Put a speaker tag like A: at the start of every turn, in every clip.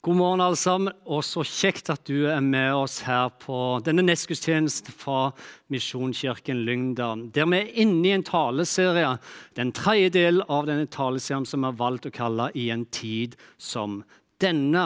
A: God morgen, alle sammen. Og så kjekt at du er med oss her på denne nestgudstjenesten fra Misjonskirken Lyngdal. Der vi er inne i en taleserie, den tredje delen av denne taleserien som vi har valgt å kalle 'I en tid som denne.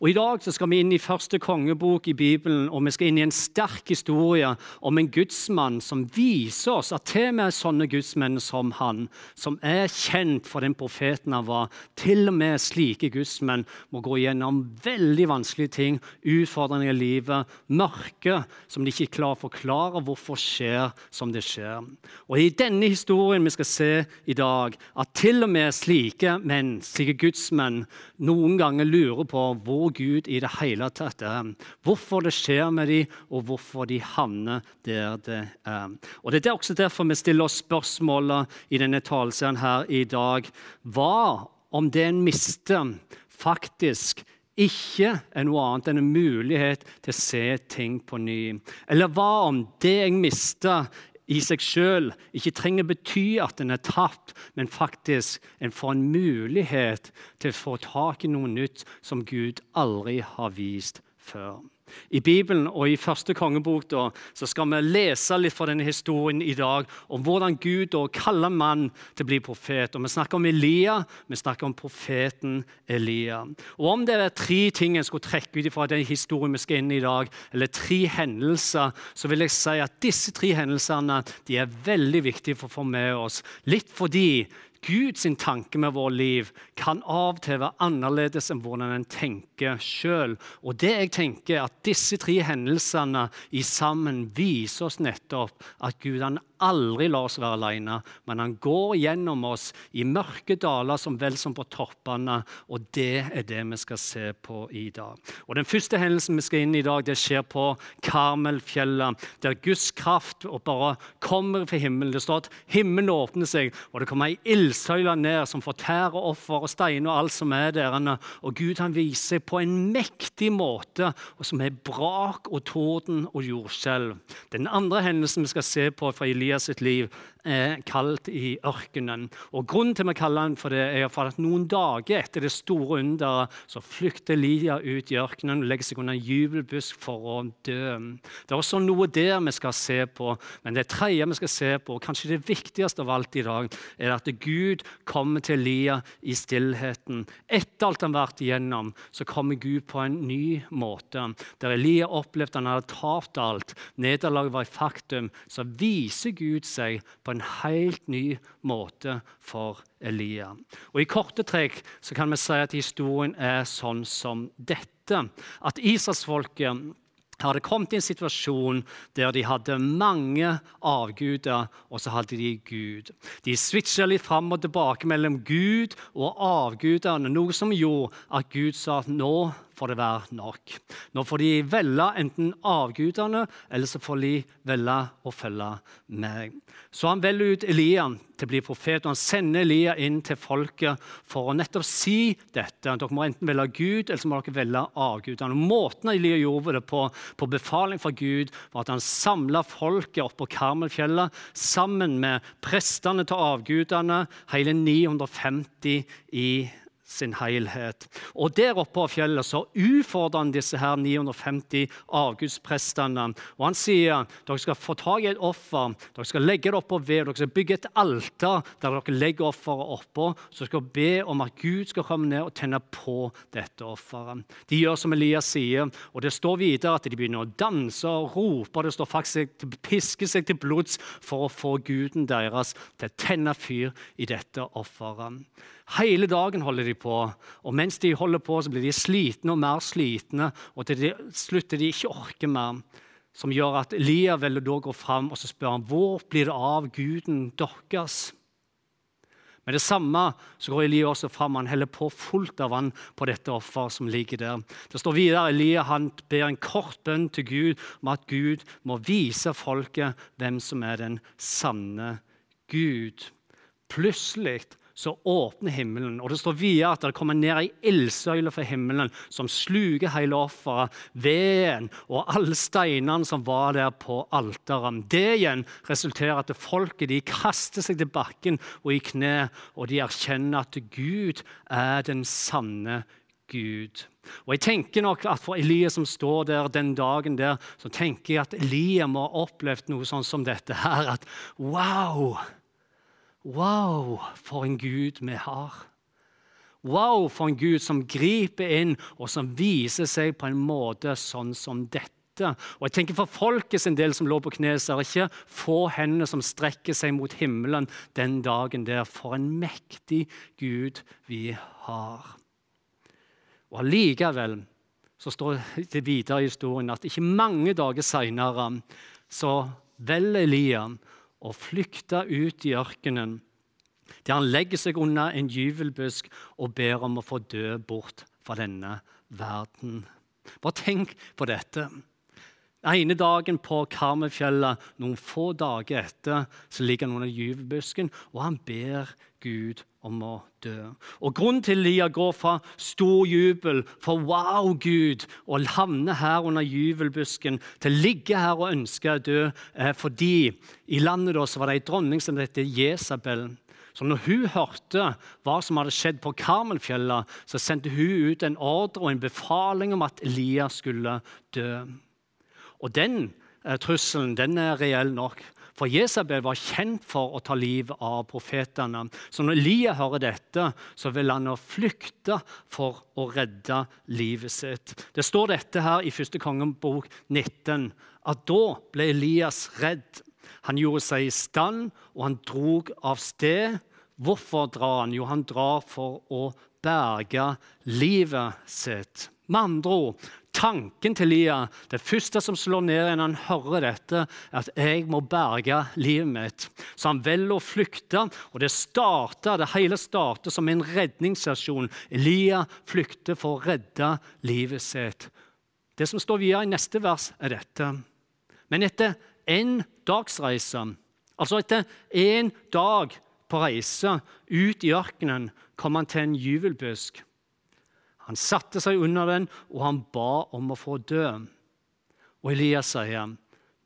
A: Og I dag så skal vi inn i første kongebok i Bibelen, og vi skal inn i en sterk historie om en gudsmann som viser oss at til og med sånne gudsmenn som han, som er kjent for den profeten han var, til og med slike gudsmenn må gå gjennom veldig vanskelige ting, utfordringer i livet, mørke som de ikke klarer å forklare hvorfor skjer som det skjer. Og I denne historien vi skal se i dag, at til og med slike menn, slike gudsmenn, noen ganger lurer på hvor Gud i det hele tatt er. Hvorfor det skjer med dem, og hvorfor de havner der det er. Og Det er også derfor vi stiller oss spørsmålet i denne taleserien her i dag. Hva om det en mister, faktisk ikke er noe annet enn en mulighet til å se ting på ny? Eller hva om det jeg mister, i seg sjøl ikke trenger bety at en er tapt, men faktisk en får en mulighet til å få tak i noe nytt som Gud aldri har vist før. I Bibelen og i første kongebok da, så skal vi lese litt fra denne historien i dag om hvordan Gud da kaller mann til å bli profet. Og Vi snakker om Elia, vi snakker om profeten Elia. Og Om det er tre ting jeg skulle trekke ut fra den historien vi skal inn i i dag, eller tre hendelser, så vil jeg si at disse tre hendelsene de er veldig viktige for å få med oss. Litt fordi Guds tanke med vårt liv kan av og til være annerledes enn hvordan en tenker sjøl. Og det jeg tenker er at disse tre hendelsene i sammen viser oss nettopp at Gud han aldri lar oss være alene, men han går gjennom oss i mørke daler som vel som på toppene. Og det er det vi skal se på i dag. Og Den første hendelsen vi skal inn i dag, det skjer på Karmelfjellet, der Guds kraft bare kommer fra himmelen. Det står at himmelen åpner seg, og det kommer ei ildsøyle ned som fortærer offer og steiner og alt som er der. Og Gud han viser på en mektig måte, og som er brak og torden og jordskjelv. Den andre hendelsen vi skal se på fra Elias sitt liv er kalt i ørkenen. Og Grunnen til vi kaller den for det, er for at noen dager etter det store underet så flykter Elia ut i ørkenen og legger seg under en jubelbusk for å dø. Det er også noe der vi skal se på, men det tredje vi skal se på, og kanskje det viktigste av alt i dag, er at Gud kommer til Elia i stillheten. Etter alt han har vært igjennom, så kommer Gud på en ny måte. Der Elia opplevde at han hadde tapt alt, nederlaget var et faktum, så viser Gud seg på en helt ny måte for Elia. Og I korte trekk så kan vi si at historien er sånn som dette. At Israelsfolket hadde kommet i en situasjon der de hadde mange avguder, og så hadde de Gud. De switcha litt fram og tilbake mellom Gud og avgudene, noe som gjorde at Gud sa at nå får det være nok. Nå får de velge enten avgudene, eller så får de velge å følge meg. Så han velger ut Elia til å bli profet, og han sender Elia inn til folket for å nettopp si dette. Dere må enten velge Gud, eller så må dere velge avgudene. Måten Elia gjorde det på, på befaling fra Gud, var at han samla folket opp på Karmelfjellet sammen med prestene til avgudene, hele 950 i sin helhet. Og Der oppe på fjellet så utfordrer han disse her 950 avgudsprestene. Og Han sier dere skal få tak i et offer, dere skal legge det oppå ved, dere skal bygge et alter der dere legger offeret oppå. Så skal be om at Gud skal komme ned og tenne på dette offeret. De gjør som Elias sier, og det står videre at de begynner å danse og rope. Det står faktisk de pisker seg til blods for å få guden deres til å tenne fyr i dette offeret. Hele dagen holder de på, og mens de holder på, så blir de slitne og mer slitne, og til de slutter de ikke orker mer. Som gjør at Elia vil da gå fram og så spør han, hvor blir det av guden deres. Med det samme så går Elia også fram. Han heller på fullt av vann på dette offeret som ligger der. Det står videre Elia han ber en kort bønn til Gud om at Gud må vise folket hvem som er den sanne Gud. Plutselig så åpner himmelen. Og Det står videre at det kommer ned ei ildsøyle fra himmelen som sluker hele offeret, veden og alle steinene som var der på alteret. Det igjen resulterer at folket de kaster seg til bakken og i kne, og de erkjenner at Gud er den sanne Gud. Og jeg tenker nok at For Elias som står der den dagen der, så tenker jeg at Elias må ha opplevd noe sånn som dette her. At wow! Wow, for en Gud vi har. Wow, for en Gud som griper inn, og som viser seg på en måte sånn som dette. Og jeg tenker For folket sin del som lå på kne, er det ikke få hender som strekker seg mot himmelen den dagen der. For en mektig Gud vi har. Og Allikevel så står det videre i historien at ikke mange dager seinere så velger Elia å flykte ut i ørkenen, der han legger seg under en gyvelbusk og ber om å få dø bort fra denne verden. Bare tenk på dette. Den ene dagen på Karmøyfjellet, noen få dager etter, så ligger han under gyvebusken, og han ber Gud om å dø. Og Grunnen til Lia går fra stor jubel for 'wow, Gud' og havne her under gyvelbusken til å ligge her og ønske å dø, er fordi i landet da så var det ei dronning som het Jesabel. Så når hun hørte hva som hadde skjedd på Karmelfjellet, så sendte hun ut en ordre og en befaling om at Lia skulle dø. Og den eh, trusselen den er reell nok. For Jesabel var kjent for å ta livet av profetene. Så når Elia hører dette, så vil han flykte for å redde livet sitt. Det står dette her i 1. kongebok 19, at da ble Elias redd. Han gjorde seg i stand, og han drog av sted. Hvorfor drar han? Jo, han drar for å berge livet sitt. Med andre ord, tanken til Lia, det første som slår ned når han hører dette, er at 'jeg må berge livet mitt'. Så han velger å flykte, og det starter, det hele starter som en redningsstasjon. Lia flykter for å redde livet sitt. Det som står videre i neste vers, er dette. Men etter en dagsreise, altså etter en dag på reise ut i ørkenen, kom han til en gyvelbusk. Han satte seg under den, og han ba om å få dø. Og Elias sier,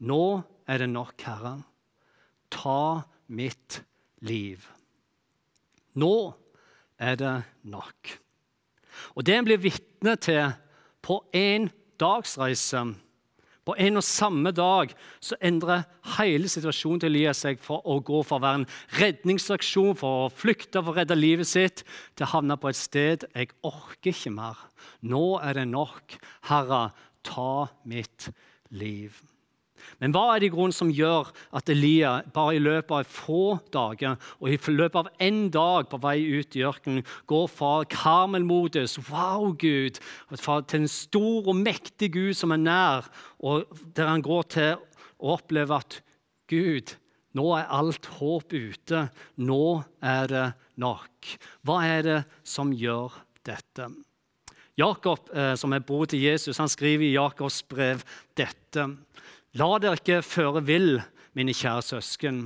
A: 'Nå er det nok, Herre. Ta mitt liv.' Nå er det nok. Og Det en blir vitne til på en dagsreise på en og samme dag så endrer hele situasjonen til Elias seg for å gå fra å være en redningsaksjon, for å flykte for å redde livet sitt, til å havne på et sted jeg orker ikke mer. Nå er det nok. Herre, ta mitt liv. Men hva er det i grunnen som gjør at Elia bare i løpet av få dager og i løpet av én dag på vei ut i ørkenen går fra Karmelmodus, wow, Gud, til en stor og mektig Gud som er nær, og der han går til å oppleve at Gud, nå er alt håp ute. Nå er det nok. Hva er det som gjør dette? Jakob, eh, som er bror til Jesus, han skriver i Jakobs brev dette. La dere ikke føre vill, mine kjære søsken.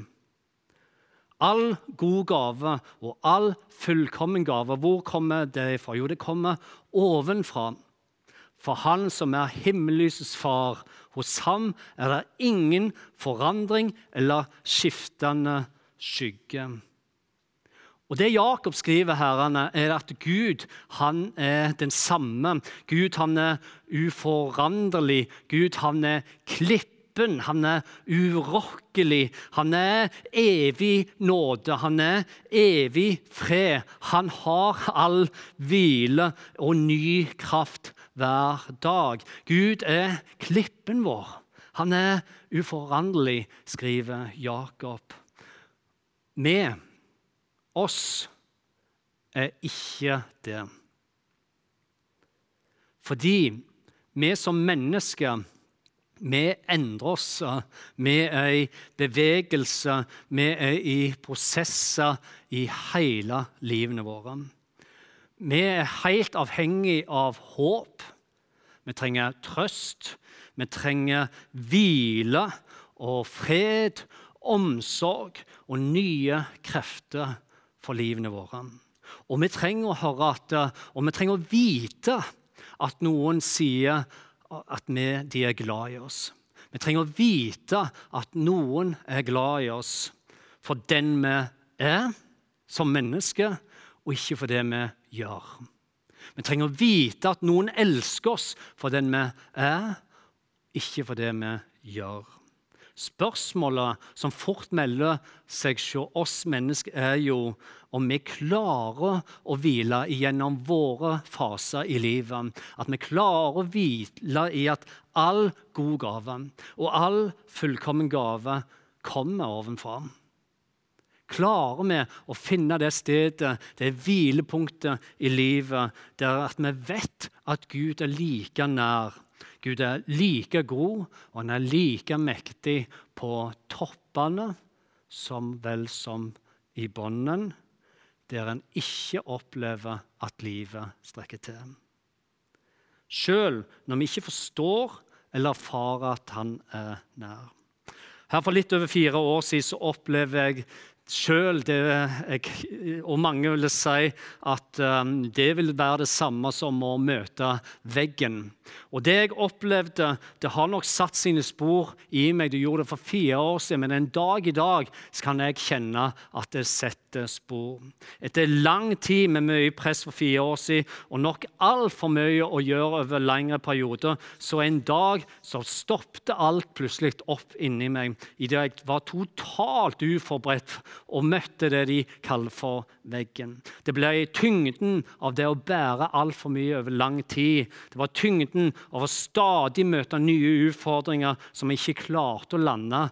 A: All god gave og all fullkommen gave, hvor kommer det fra? Jo, det kommer ovenfra. For Han som er himmellysets far, hos ham er det ingen forandring eller skiftende skygge. Og Det Jakob skriver, her, er at Gud han er den samme. Gud han er uforanderlig. Gud han er klipp åpen, han er urokkelig. Han er evig nåde, han er evig fred. Han har all hvile og ny kraft hver dag. Gud er klippen vår. Han er uforanderlig, skriver Jakob. Vi, oss, er ikke det. Fordi vi som mennesker vi endrer oss. Vi er i bevegelse. Vi er i prosesser i hele livene våre. Vi er helt avhengig av håp. Vi trenger trøst. Vi trenger hvile og fred, omsorg og nye krefter for livene våre. Og vi trenger å høre at, og vi trenger å vite at noen sier at vi, de er glad i oss. Vi trenger å vite at noen er glad i oss for den vi er som mennesker, og ikke for det vi gjør. Vi trenger å vite at noen elsker oss for den vi er, ikke for det vi gjør. Spørsmålet som fort melder seg hos oss mennesker, er jo om vi klarer å hvile gjennom våre faser i livet. At vi klarer å hvile i at all god gave og all fullkommen gave kommer ovenfra. Klarer vi å finne det stedet, det hvilepunktet i livet, der at vi vet at Gud er like nær? Gud er like god, og han er like mektig på toppene som vel som i bunnen, der en ikke opplever at livet strekker til. Sjøl når vi ikke forstår eller erfarer at han er nær. Her For litt over fire år siden så opplever jeg sjøl Og mange vil si at um, det vil være det samme som å møte veggen. Og det jeg opplevde, det har nok satt sine spor i meg. Det gjorde det for fire år siden, men en dag i dag kan jeg kjenne at det setter spor. Etter lang tid med mye press for fire år siden, og nok altfor mye å gjøre over lengre perioder, så en dag så stoppet alt plutselig opp inni meg idet jeg var totalt uforberedt og møtte det de kaller for veggen. Det ble tyngden av det å bære altfor mye over lang tid. Det var tyngden av å stadig møte nye utfordringer som jeg ikke klarte å lande.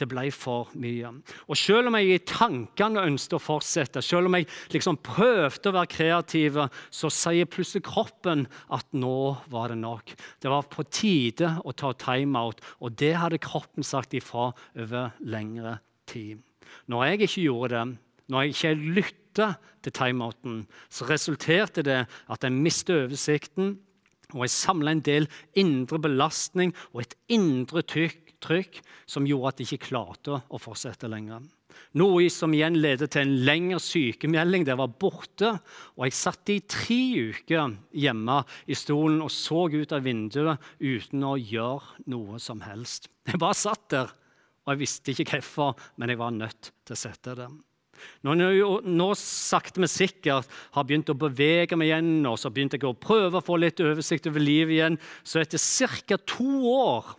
A: Det ble for mye. Og Selv om jeg i tankene ønsket å fortsette, selv om jeg liksom prøvde å være kreativ, så sier plutselig kroppen at nå var det nok. Det var på tide å ta timeout, og det hadde kroppen sagt ifra over lengre tid. Når jeg ikke gjorde det, når jeg ikke lytta til timeouten, så resulterte det at jeg mistet oversikten, og jeg samla en del indre belastning og et indre trykk, som gjorde at jeg ikke klarte å fortsette lenger. Noe som igjen ledet til en lengre sykemelding. Det var borte. Og jeg satt i tre uker hjemme i stolen og så ut av vinduet uten å gjøre noe som helst. Jeg bare satt der og jeg visste ikke hvorfor, men jeg var nødt til å sette det. Når jeg nå sakte, men sikkert har begynt å bevege meg igjen, og så begynte jeg å prøve å få litt oversikt over livet igjen, så etter ca. to år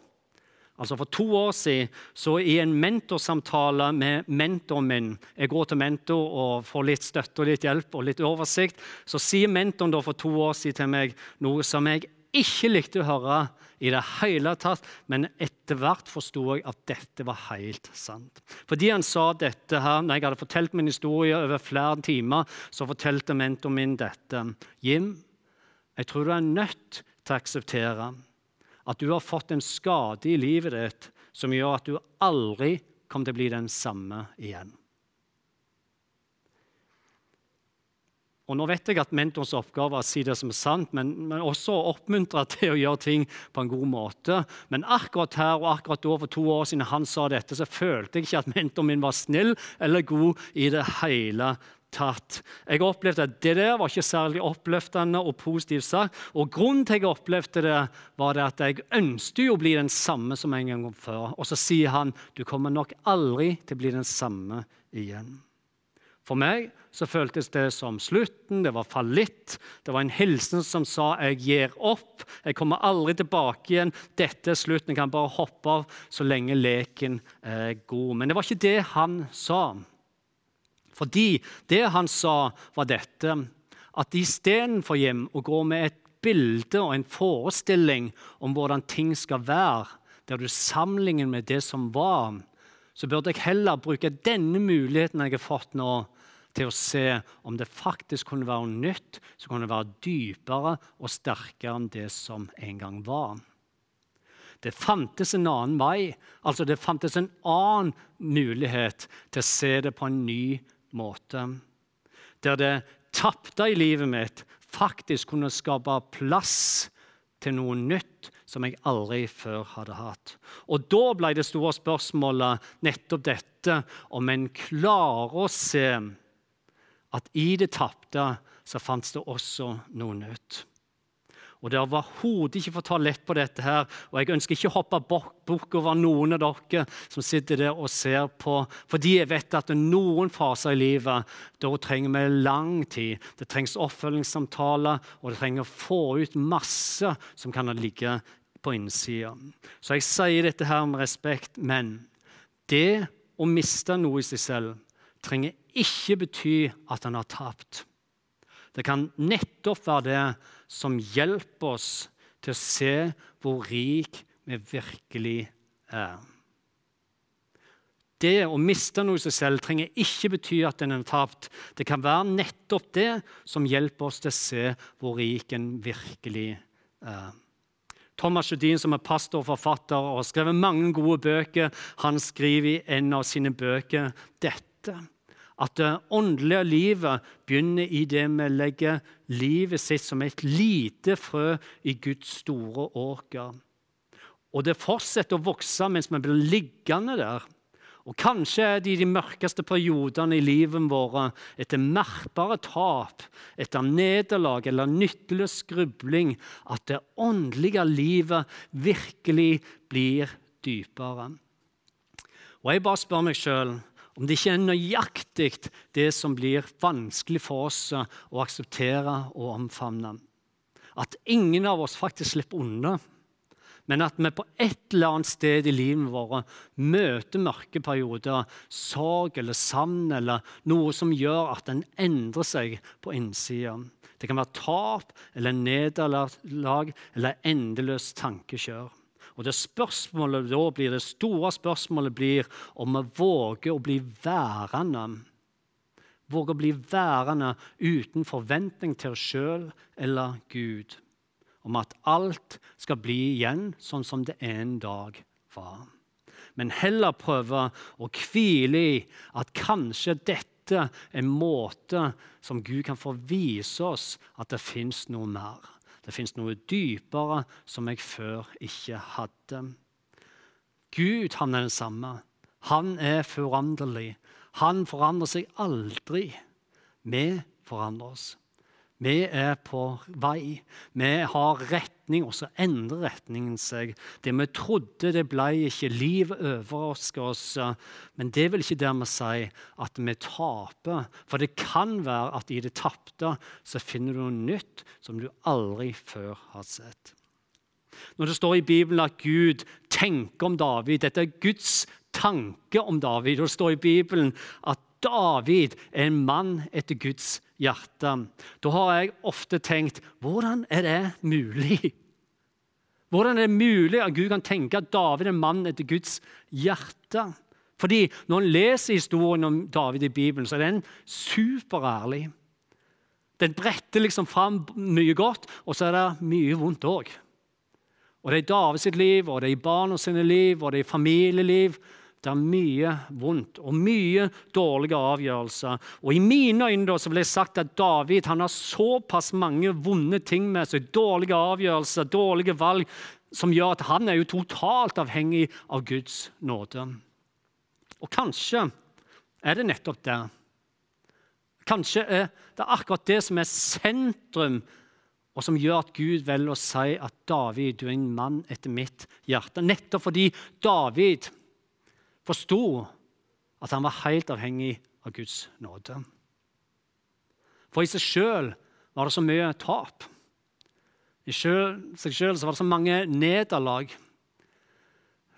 A: Altså For to år siden, så i en mentorsamtale med mentoren min Jeg går til mentor og får litt støtte og litt hjelp og litt oversikt. Så sier mentoren da for to år siden til meg noe som jeg ikke likte å høre i det hele tatt, men etter hvert forsto jeg at dette var helt sant. Fordi han sa dette her, når jeg hadde fortalt min historie over flere timer, så fortalte mentoren min dette. Jim, jeg tror du er nødt til å akseptere at du har fått en skade i livet ditt som gjør at du aldri kommer til å bli den samme igjen. Og nå vet jeg at mentorens oppgave er å si det som er sant, men, men også å oppmuntre til å gjøre ting på en god måte. Men akkurat her og akkurat da for to år siden han sa dette, så følte jeg ikke at mentoren min var snill eller god i det hele tatt. Jeg opplevde at det der var ikke særlig oppløftende og positivt sagt. Og grunnen til jeg opplevde det, var det at jeg ønsket å bli den samme som en gang før. Og så sier han du kommer nok aldri til å bli den samme igjen. For meg så føltes det som slutten, det var fallitt. Det var en hilsen som sa 'jeg gir opp', 'jeg kommer aldri tilbake igjen', 'dette er slutten', 'jeg kan bare hoppe av så lenge leken er god'. Men det var ikke det han sa. Fordi det han sa, var dette at istedenfor hjem å gå med et bilde og en forestilling om hvordan ting skal være, der du sammenligner med det som var, så burde jeg heller bruke denne muligheten jeg har fått nå, til å se om det faktisk kunne være nytt som kunne være dypere og sterkere enn det som en gang var. Det fantes en annen vei, altså det fantes en annen mulighet til å se det på en ny måte. Der det tapte i livet mitt faktisk kunne skape plass til noe nytt som jeg aldri før hadde hatt. Og da ble det store spørsmålet nettopp dette om en klarer å se at i det tapte så fantes det også noe nytt. Og Det er overhodet ikke for å ta lett på dette her. Og jeg ønsker ikke å hoppe bukk over noen av dere som sitter der og ser på, fordi jeg vet at noen faser i livet da trenger vi lang tid. Det trengs oppfølgingssamtaler, og det trenger å få ut masse som kan ligge på innsida. Så jeg sier dette her med respekt, men det å miste noe i seg selv trenger ikke bety at han har tapt. Det kan nettopp være det som hjelper oss til å se hvor rik vi virkelig er. Det å miste noe i seg selv trenger ikke bety at en er tapt. Det kan være nettopp det som hjelper oss til å se hvor rik en virkelig er. Thomas Judin, som er pastor og forfatter og har skrevet mange gode bøker, han skriver i en av sine bøker dette at det åndelige livet begynner i det vi legger livet sitt som et lite frø i Guds store åker. Og det fortsetter å vokse mens vi blir liggende der. Og Kanskje er det i de mørkeste periodene i livet vårt etter merkbare tap, etter nederlag eller nytteløs skrubling, at det åndelige livet virkelig blir dypere. Og Jeg bare spør meg sjøl om det ikke er nøyaktig det som blir vanskelig for oss å akseptere og omfavne. At ingen av oss faktisk slipper unna, men at vi på et eller annet sted i livet vårt møter mørke perioder, sorg eller savn eller noe som gjør at en endrer seg på innsida. Det kan være tap eller nederlag eller endeløst tankekjør. Og det spørsmålet da blir, det store spørsmålet blir om vi våger å bli værende. Våger å bli værende uten forventning til oss sjøl eller Gud. Om at alt skal bli igjen sånn som det en dag var. Men heller prøve å hvile i at kanskje dette er en måte som Gud kan få vise oss at det fins noe mer. Det fins noe dypere som jeg før ikke hadde. Gud han er den samme. Han er foranderlig. Han forandrer seg aldri. Vi forandrer oss. Vi er på vei. Vi har retning, og så endrer retningen seg. Det vi trodde, det ble ikke. Livet overrasker oss. Men det vil ikke dermed si at vi taper. For det kan være at i det tapte så finner du noe nytt som du aldri før har sett. Når det står i Bibelen at Gud tenker om David Dette er Guds tanke om David. Og det står i Bibelen at David er en mann etter Guds hjerte. Da har jeg ofte tenkt hvordan er det mulig? Hvordan er det mulig at Gud kan tenke at David er en mann etter Guds hjerte? Fordi Når en leser historien om David i Bibelen, så er den superærlig. Den bretter liksom fram mye godt, og så er det mye vondt òg. Og Det er i Davids liv, og det er i barna sine liv, og det er i familieliv. Det er mye vondt og mye dårlige avgjørelser. Og I mine øyne så ble det sagt at David han har såpass mange vonde ting med seg, dårlige avgjørelser, dårlige valg, som gjør at han er jo totalt avhengig av Guds nåde. Og kanskje er det nettopp det. Kanskje er det akkurat det som er sentrum, og som gjør at Gud velger å si at David, du er en mann etter mitt hjerte. Nettopp fordi David forsto at han var helt avhengig av Guds nåde. For i seg sjøl var det så mye tap. I seg sjøl var det så mange nederlag.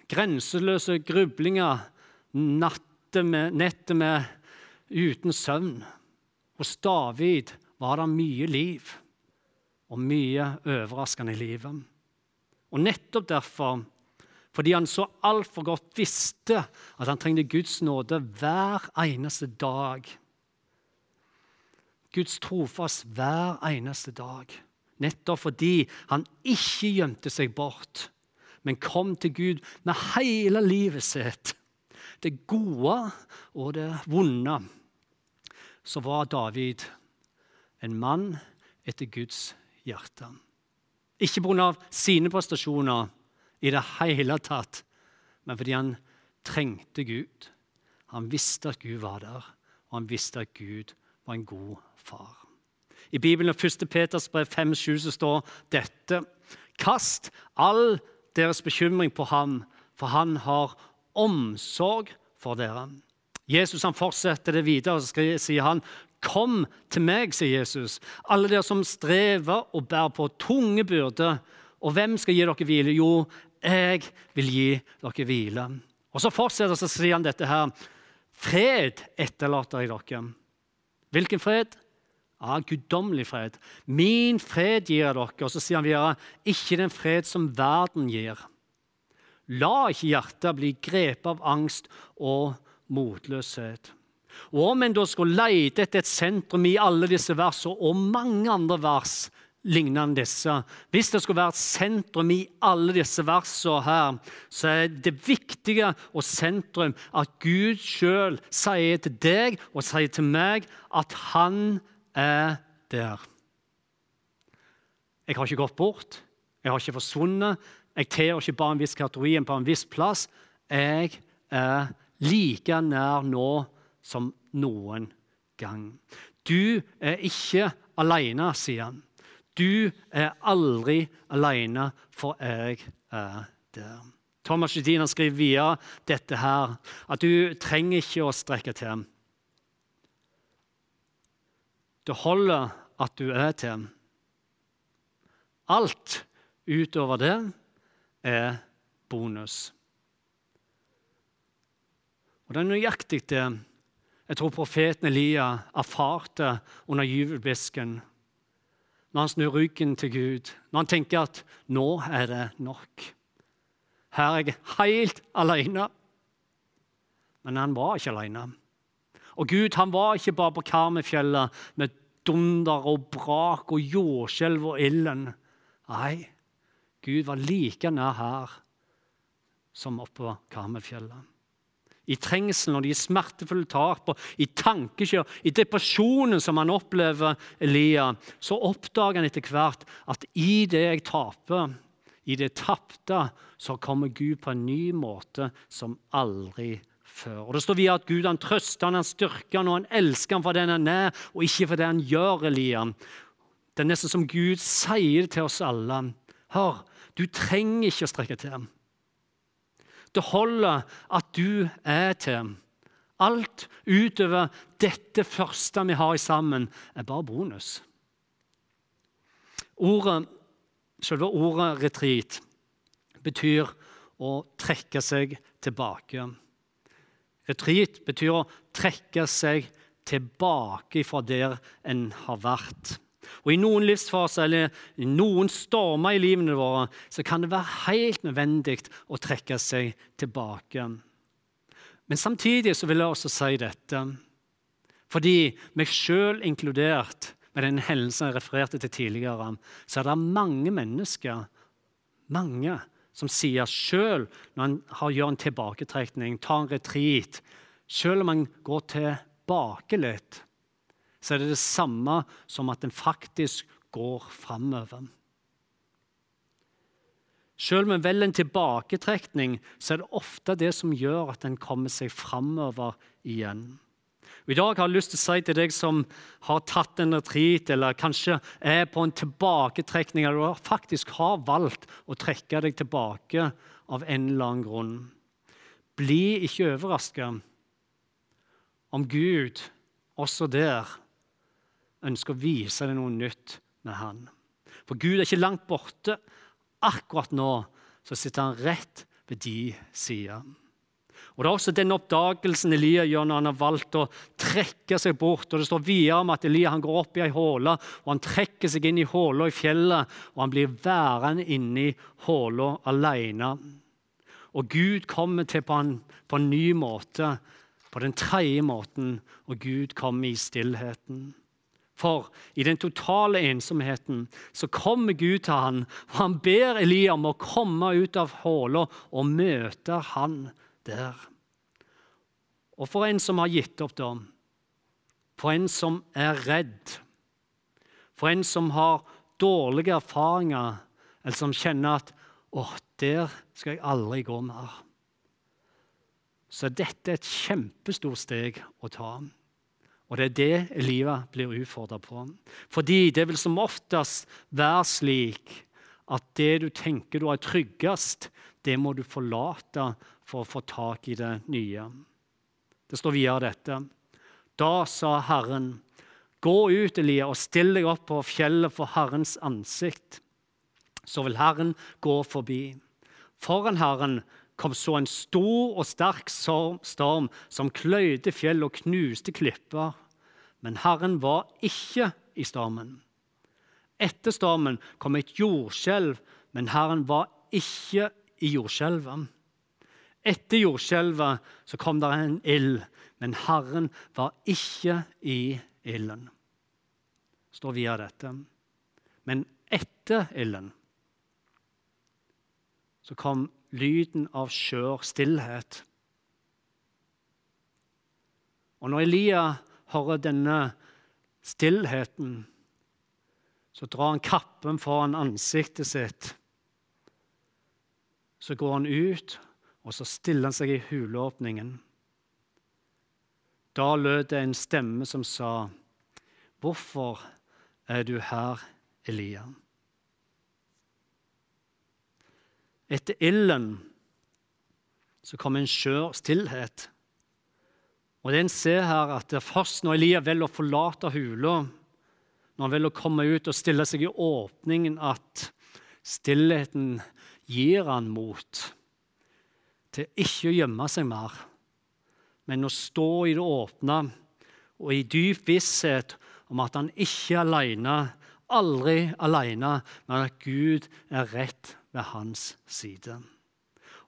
A: Grenseløse grublinger, nettet med, nettet med uten søvn. Hos David var det mye liv og mye overraskende i livet. Og nettopp derfor fordi han så altfor godt visste at han trengte Guds nåde hver eneste dag. Guds trofast hver eneste dag. Nettopp fordi han ikke gjemte seg bort, men kom til Gud med hele livet sitt. Det gode og det vonde. Så var David en mann etter Guds hjerte. Ikke pga. sine prestasjoner, i det hele tatt, men fordi han trengte Gud. Han visste at Gud var der, og han visste at Gud var en god far. I Bibelen 1. Peters brev 5,7 står dette.: Kast all deres bekymring på ham, for han har omsorg for dere. Jesus han fortsetter det videre, og sier han, Kom til meg, sier Jesus, alle dere som strever og bærer på tunge byrder. Og hvem skal gi dere hvile? Jo, jeg vil gi dere hvile. Og Så fortsetter så sier han dette her. Fred etterlater jeg dere. Hvilken fred? Ja, Guddommelig fred. Min fred gir jeg dere. Og så sier han videre, ikke den fred som verden gir. La ikke hjertet bli grepet av angst og motløshet. Og om en da skulle lete etter et sentrum i alle disse versene og mange andre vers, lignende disse. Hvis det skulle være et sentrum i alle disse versene her, så er det viktige og sentrum at Gud sjøl sier til deg og sier til meg at han er der. Jeg har ikke gått bort, jeg har ikke forsvunnet. Jeg tilhører ikke bare en viss kategori på en viss plass. Jeg er like nær nå som noen gang. Du er ikke alene, sier han. Du er aldri alene, for jeg er der. Thomas Jedina skriver videre dette her, at du trenger ikke å strekke til. Det holder at du er til. Alt utover det er bonus. Og det er nøyaktig det jeg tror profeten Elia erfarte under jubelbisken når han snur ryggen til Gud, når han tenker at 'nå er det nok'. Her er jeg helt alene. Men han var ikke alene. Og Gud han var ikke bare på Karmøyfjellet med dunder og brak og jordskjelv og ilden. Nei, Gud var like nær her som oppå Karmøyfjellet i trengselen og de smertefulle tapene, i tankekjør, i depresjonen som han opplever Elia, så oppdager han etter hvert at i det jeg taper, i det tapte, så kommer Gud på en ny måte som aldri før. Og Det står videre at Gud han trøster han, han styrker han, og han elsker han for den han er, og ikke for det han gjør, Elia. Det er nesten som Gud sier til oss alle. Hør, du trenger ikke å strekke til. Det holder at du er til. Alt utover dette første vi har sammen, er bare bonus. Ordet, selve ordet 'retreat' betyr å trekke seg tilbake. Retreat betyr å trekke seg tilbake fra der en har vært. Og I noen livsfaser eller i noen stormer i livene våre så kan det være helt nødvendig å trekke seg tilbake. Men samtidig så vil jeg også si dette, fordi meg sjøl inkludert med den hendelsen jeg refererte til tidligere, så er det mange mennesker mange, som sier sjøl når en gjør en tilbaketrekning, tar en retreat Selv om en går tilbake litt, så er det det samme som at en faktisk går framover. Selv om vel en tilbaketrekning, så er det ofte det som gjør at en kommer seg framover igjen. I dag har jeg lyst til å si til deg som har tatt en retreat, eller kanskje er på en tilbaketrekning, eller faktisk har valgt å trekke deg tilbake av en eller annen grunn. Bli ikke overraska om Gud også der ønsker å vise deg noe nytt med han. For Gud er ikke langt borte. Akkurat nå så sitter han rett ved de sida. Og Det er også den oppdagelsen Elia gjør når han har valgt å trekke seg bort. Og Det står videre om at Elia han går opp i ei håle, og han trekker seg inn i håla i fjellet. Og han blir værende inni håla alene. Og Gud kommer til på en, på en ny måte, på den tredje måten, og Gud kommer i stillheten. For i den totale ensomheten så kommer Gud til han, og han ber Elia om å komme ut av hula og møte han der. Og for en som har gitt opp, da, for en som er redd, for en som har dårlige erfaringer, eller som kjenner at 'Å, der skal jeg aldri gå mer', så dette er et kjempestort steg å ta. Og det er det livet blir utfordra på. Fordi det vil som oftest være slik at det du tenker du er tryggest, det må du forlate for å få tak i det nye. Det står videre dette. Da sa Herren, gå ut, Elia, og still deg opp på fjellet for Herrens ansikt. Så vil Herren gå forbi. Foran Herren kom så en stor og sterk storm som kløyde fjell og knuste klipper. Men Herren var ikke i stormen. Etter stormen kom et jordskjelv, men Herren var ikke i jordskjelvet. Etter jordskjelvet så kom det en ild, men Herren var ikke i ilden. Står via dette. Men etter ilden så kom lyden av skjør stillhet. Og når Elia hører denne stillheten, så drar han kappen foran ansiktet sitt. Så går han ut, og så stiller han seg i huleåpningen. Da lød det en stemme som sa, 'Hvorfor er du her, Elia?' Etter ilden så kom en skjør stillhet. Og det En ser her at det er først når Elia velger å forlate hula, når han velger å komme ut og stille seg i åpningen, at stillheten gir han mot til ikke å gjemme seg mer, men å stå i det åpne og i dyp visshet om at han ikke er alene, aldri alene, men at Gud er rett ved hans side.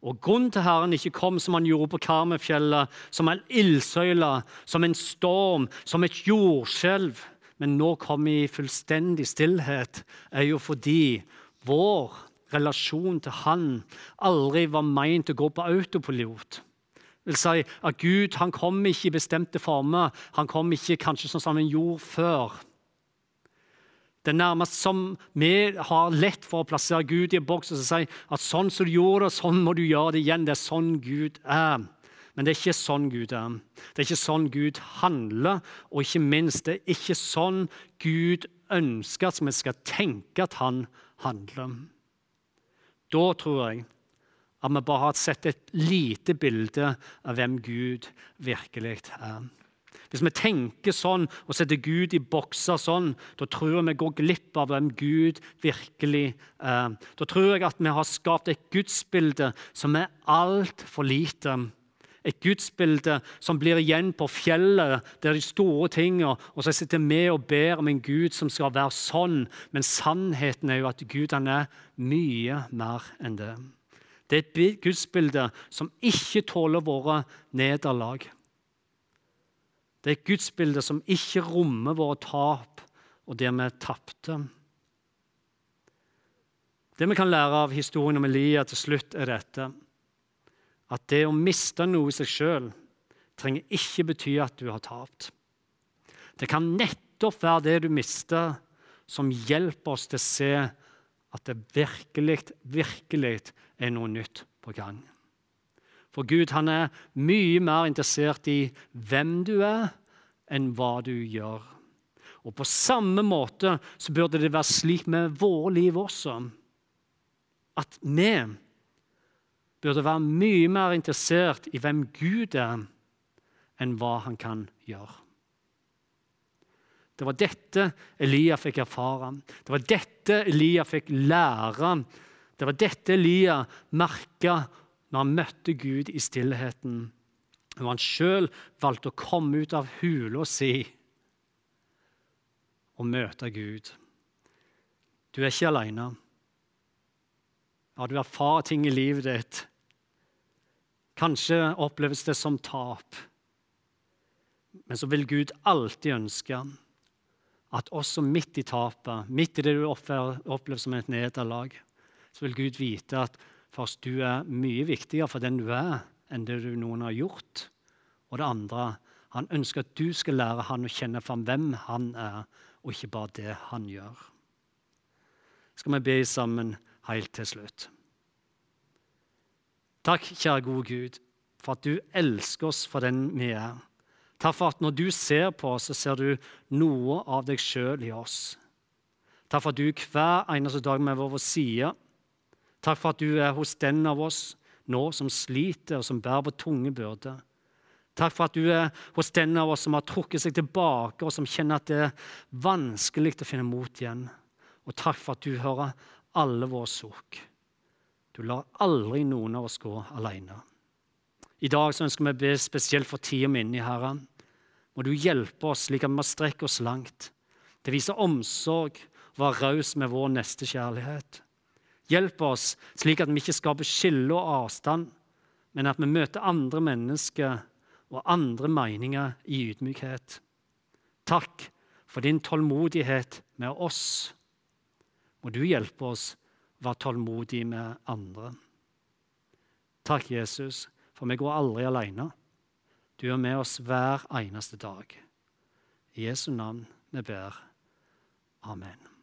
A: Og Grunnen til Herren ikke kom som han gjorde på Karmefjellet, som en ildsøyle, som en storm, som et jordskjelv, men nå kom i fullstendig stillhet, er jo fordi vår relasjon til Han aldri var meint å gå på autopilot. Det vil si at Gud han kom ikke i bestemte former. Han kom ikke kanskje sånn som han gjorde før. Det er nærmest som vi har lett for å plassere Gud i en boks og si at sånn som du gjorde det, sånn må du gjøre det igjen. Det er sånn Gud er. Men det er ikke sånn Gud er. Det er ikke sånn Gud handler, og ikke minst, det er ikke sånn Gud ønsker at vi skal tenke at han handler. Da tror jeg at vi bare har sett et lite bilde av hvem Gud virkelig er. Hvis vi tenker sånn og setter Gud i bokser sånn, da tror jeg vi går glipp av hvem Gud virkelig er. Da tror jeg at vi har skapt et gudsbilde som er altfor lite. Et gudsbilde som blir igjen på fjellet, der de store tingene, og så sitter vi og ber om en Gud som skal være sånn. Men sannheten er jo at Gud han er mye mer enn det. Det er et gudsbilde som ikke tåler våre nederlag. Det er et gudsbilde som ikke rommer våre tap og det vi tapte. Det vi kan lære av historien om Elia til slutt, er dette. At det å miste noe i seg sjøl trenger ikke bety at du har tapt. Det kan nettopp være det du mister, som hjelper oss til å se at det virkelig, virkelig er noe nytt på gang. For Gud han er mye mer interessert i hvem du er, enn hva du gjør. Og På samme måte så burde det være slik med våre liv også. At vi burde være mye mer interessert i hvem Gud er, enn hva han kan gjøre. Det var dette Elia fikk erfare. Det var dette Elia fikk lære. Det var dette Elia merka når han møtte Gud i stillheten, og han sjøl valgte å komme ut av hula si og møte Gud. Du er ikke alene. Ja, du erfarer ting i livet ditt. Kanskje oppleves det som tap. Men så vil Gud alltid ønske at også midt i tapet, midt i det du opplever som et nederlag, så vil Gud vite at Først, du er mye viktigere for den du er, enn det du noen har gjort. Og det andre, han ønsker at du skal lære han å kjenne fram hvem han er, og ikke bare det han gjør. Skal vi be sammen helt til slutt? Takk, kjære gode Gud, for at du elsker oss for den vi er. Takk for at når du ser på oss, så ser du noe av deg sjøl i oss. Takk for at du hver eneste dag med vår side. Takk for at du er hos den av oss nå som sliter og som bærer på tunge byrder. Takk for at du er hos den av oss som har trukket seg tilbake, og som kjenner at det er vanskelig å finne mot igjen. Og takk for at du hører alle våre sukk. Du lar aldri noen av oss gå alene. I dag så ønsker vi å be spesielt for tida mi inni Herre. Må du hjelpe oss slik at vi må strekke oss langt til å vise omsorg og være raus med vår neste kjærlighet. Hjelp oss slik at vi ikke skaper skille og avstand, men at vi møter andre mennesker og andre meninger i ydmykhet. Takk for din tålmodighet med oss. Må du hjelpe oss å være tålmodig med andre. Takk, Jesus, for vi går aldri alene. Du er med oss hver eneste dag. I Jesu navn vi ber. Amen.